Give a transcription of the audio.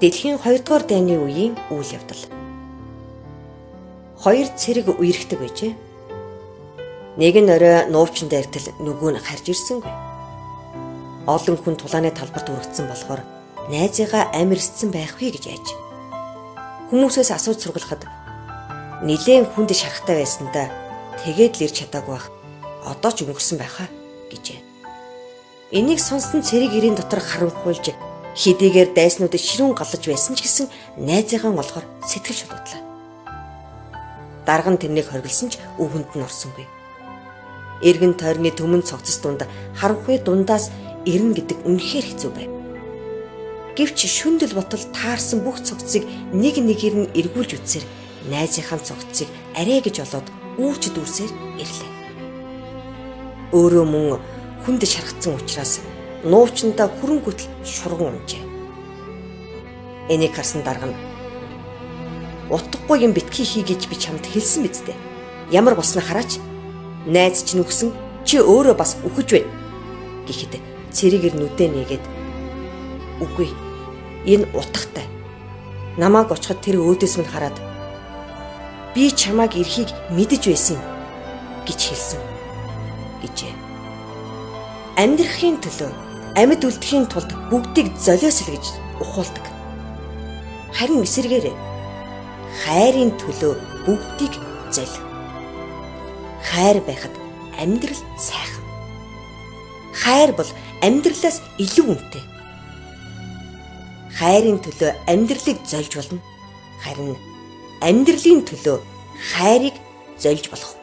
Дэлхийн 2 дугаар дайны үеийн үйл явдал. Хоёр цэрэг үерхдэг байжээ. Нэг нь орой нуувчин дайртал нөгөө нь харж ирсэнгүй. Олон хүн тулааны талбарт үргэлжсэн болохоор найзыгаа амирсцэн байх вэ гэж яаж. Хүмүүсээс асууж сургалахад нилээн хүнд шарахтай байсандаа тэгээд л ирч чадаагүй бах. Одоо ч өнгөрсөн байхаа гэжээ. Энийг сонсон цэрэг ирийн дотор харанхуйлж Хидийгээр дайснуудад ширүүн галж байсан ч гэсэн найзыгаа олохоор сэтгэл шулуудлаа. Дарга нь тэрнийг хоригдсан ч өвөнд нь орсонгүй. Эргэн тойрны төмөн цогцос дунд харанхуй дундаас ирнэ гэдэг үнэхээр хэцүү байв. Гэвч шүндэл ботол таарсан бүх цогцыг нэг нэгээр нь эргүүлж үтсээр найзынхаа цогцыг арай гэж олоод үүрч дүүрсээр ирлээ. Өөрөө мөн хүнд шаргацсан учраас нуучнда хүрэн гүтл шурган унжээ. Энийг харсан дарга нь утгагүй юм битгий хий гэж би чамд хэлсэн биз дээ. Ямар болсноо хараач. Найз чинь өгсөн чи өөрөө бас үхэж байна. Гэхдээ цэрэгэр нүдэ нэгээд үгүй. Энэ утгатай. Намааг очиход тэр өөдөөс минь хараад би чамааг эрхийг мэдэж байсан гэж хэлсэн гэжээ. Амьдрахын төлөө амьд үлдэхийн тулд бүгдийг золиосл гэж ухуулдаг. Харин эсэргээрээ хайрын төлөө бүгдийг зол. Хайр байхад амьдрал сайхан. Хайр бол амьдралаас илүү үнэтэй. Хайрын төлөө амьдралыг зольж болно. Харин амьдралын төлөө хайрыг зольж болохгүй.